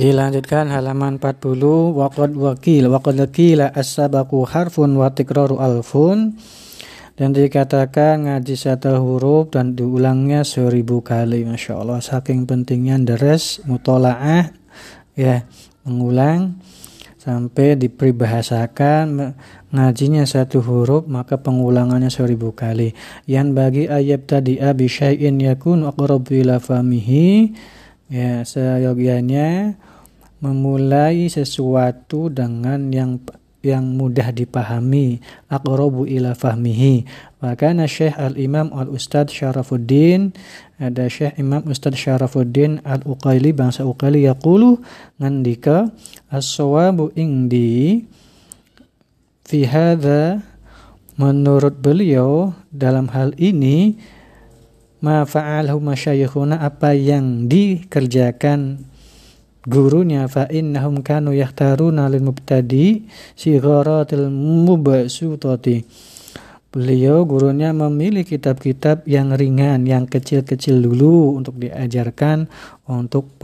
Dilanjutkan halaman 40 waqad wakil waqad wakila as-sabaqu harfun wa tikraru alfun. Dan dikatakan ngaji satu huruf dan diulangnya seribu kali Masya Allah. Saking pentingnya deres mutolaah ya mengulang sampai dipribahasakan ngajinya satu huruf maka pengulangannya seribu kali. Yang bagi ayat tadi abi syai'in yakun aqrabu ila famihi ya seyogianya memulai sesuatu dengan yang yang mudah dipahami aqrabu ila fahmihi. Wa kana syekh al imam al ustad syarafuddin ada syekh imam ustad syarafuddin al uqaili bangsa uqaili yaqulu ngandika as-sawabu indi fi hadza menurut beliau dalam hal ini ma fa'alahu masyayikhuna apa yang dikerjakan gurunya fa innahum kanu yahtaruna lil mubtadi sigharatil mubsutati beliau gurunya memilih kitab-kitab yang ringan yang kecil-kecil dulu untuk diajarkan untuk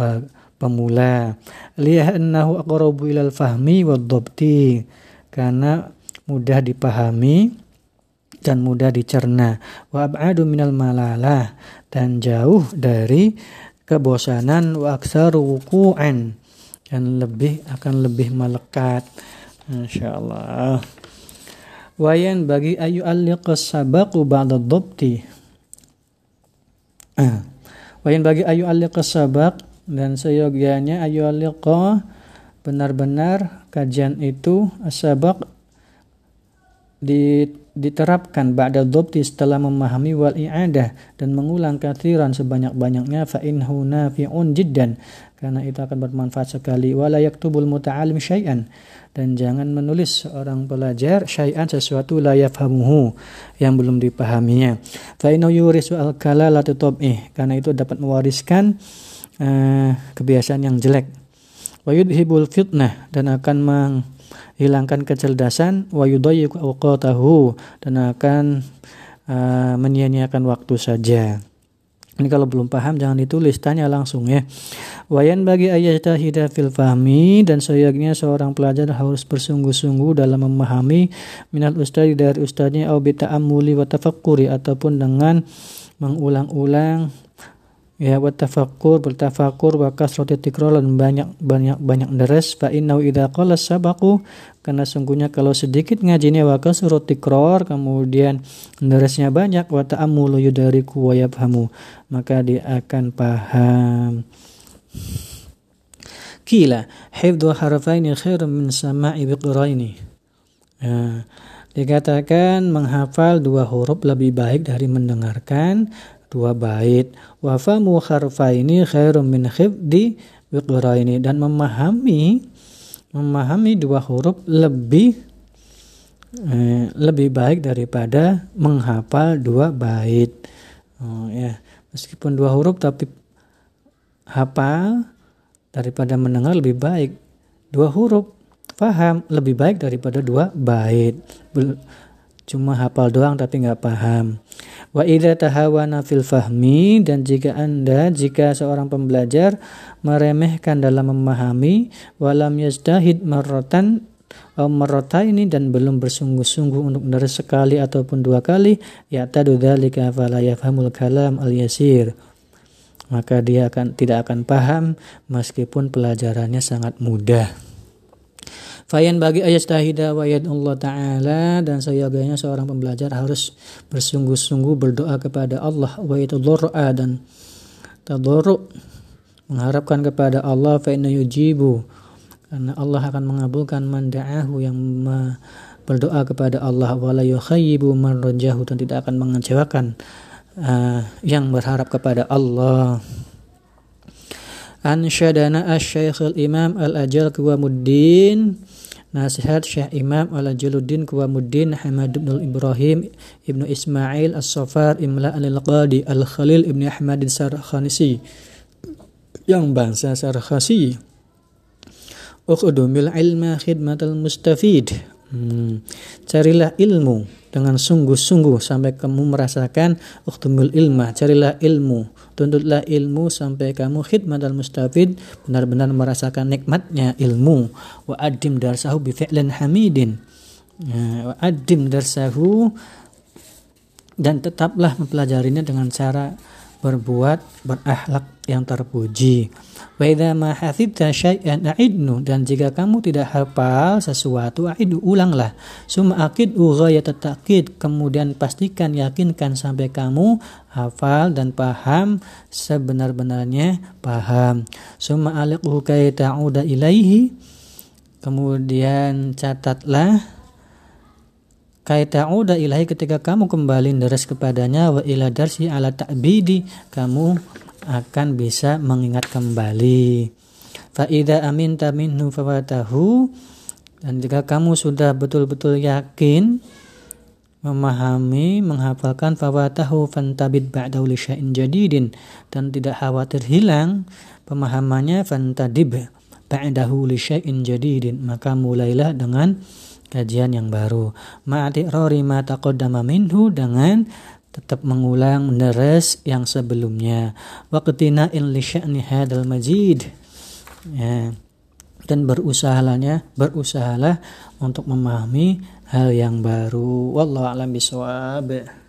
pemula. Li'annahu aqrabu ilal fahmi wadhabti karena mudah dipahami dan mudah dicerna. Wa ab'adu minal malalah. Dan jauh dari kebosanan wa wuku'an dan lebih akan lebih melekat. Insyaallah wayan bagi ayu alliqas sabaqu ba'da dhabti ah. wayan bagi ayu alliqas sabaq dan seyogianya ayu alliqa benar-benar kajian itu asabaq di diterapkan ba'da dhabti setelah memahami wal i'adah dan mengulang kathiran sebanyak-banyaknya fa innahu nafi'un jiddan. Karena itu akan bermanfaat sekali. Wala yaktubul muta'alim syai'an. Dan jangan menulis seorang pelajar syai'an sesuatu la yafhamuhu yang belum dipahaminya. Fa innahu yurisu al kalalati tab'ih. Karena itu dapat mewariskan uh, kebiasaan yang jelek. Wa yudhibul fitnah dan akan meng hilangkan kecerdasan wa yudayyiqu dan akan uh, menyia-nyiakan waktu saja. Ini kalau belum paham jangan ditulis, tanya langsung ya. Wayan bagi ayat tahida fil fahmi dan seyogyanya seorang pelajar harus bersungguh-sungguh dalam memahami minal ustadi dari ustadnya au bita'ammuli wa tafakkuri ataupun dengan mengulang-ulang ya wa tafakkur bertafakur wa kasrati tikrar banyak banyak banyak deres. Fa innahu idza qala sabaqu karena sungguhnya kalau sedikit ngajinya wa kasrati tikrar kemudian deresnya banyak wa ta'ammulu yudariku wa yafhamu. Maka dia akan paham. Kila hifdhu harfaini khairun min sama'i biqraini ya, dikatakan menghafal dua huruf lebih baik dari mendengarkan dua bait. Wa famu harfaini khairum min khifdi ini dan memahami memahami dua huruf lebih eh, lebih baik daripada menghafal dua bait. Oh, ya. Meskipun dua huruf tapi hafal daripada mendengar lebih baik dua huruf. Paham lebih baik daripada dua bait. Cuma hafal doang tapi nggak paham. Wa idza tahawana fil fahmi dan jika Anda jika seorang pembelajar meremehkan dalam memahami walam yazdahid marratan atau merota ini dan belum bersungguh-sungguh untuk dari sekali ataupun dua kali ya tadu dzalika fala yafhamul kalam al yasir. Maka dia akan tidak akan paham meskipun pelajarannya sangat mudah Fayan bagi ayat tahida wa Allah Ta'ala dan sayaganya seorang pembelajar harus bersungguh-sungguh berdoa kepada Allah wa doa dan tadarru mengharapkan kepada Allah fa yujibu karena Allah akan mengabulkan manda'ahu yang berdoa kepada Allah wala yukhayyibu man dan tidak akan mengecewakan uh, yang berharap kepada Allah Ansyadana asy-syaikh al-imam al-ajal Kuwamuddin. Nasihat Syekh Imam Al-Jaluddin Kuwamuddin Hamad bin Ibrahim Ibnu Ismail As-Safar Imla Al-Qadi Al-Khalil Ibnu Ahmad Sarkhanisi. Yang bangsa Sarkhasi Ukhudumil ilma khidmatal mustafid. Hmm. Carilah ilmu dengan sungguh-sungguh sampai kamu merasakan uktumul ilmah carilah ilmu. Tuntutlah ilmu sampai kamu khidmat al mustafid benar-benar merasakan nikmatnya ilmu. Wa adim darsahu bi fi'lin hamidin. Ya, wa adim darsahu dan tetaplah mempelajarinya dengan cara berbuat berakhlak yang terpuji. Wa syai'an dan jika kamu tidak hafal sesuatu a'idu ulanglah. Summa aqid ta'qid kemudian pastikan yakinkan sampai kamu hafal dan paham sebenar-benarnya paham. Summa aliqhu kay ta'uda ilaihi kemudian catatlah Kaita'uda ilahi ketika kamu kembali deres kepadanya wa ila darsi ala ta'bidi kamu akan bisa mengingat kembali. Fa'idha aminta minhu fawatahu dan jika kamu sudah betul-betul yakin memahami, menghafalkan fawatahu fantabid ba'dahu li jadidin dan tidak khawatir hilang pemahamannya fantadib ba'dahu li jadidin maka mulailah dengan kajian yang baru. Ma'ati'rori ma minhu dengan tetap mengulang meneres yang sebelumnya. Waqtina in li sya'ni hadal majid. Ya. Dan berusahalahnya, berusahalah untuk memahami hal yang baru. Wallahu a'lam bishawab.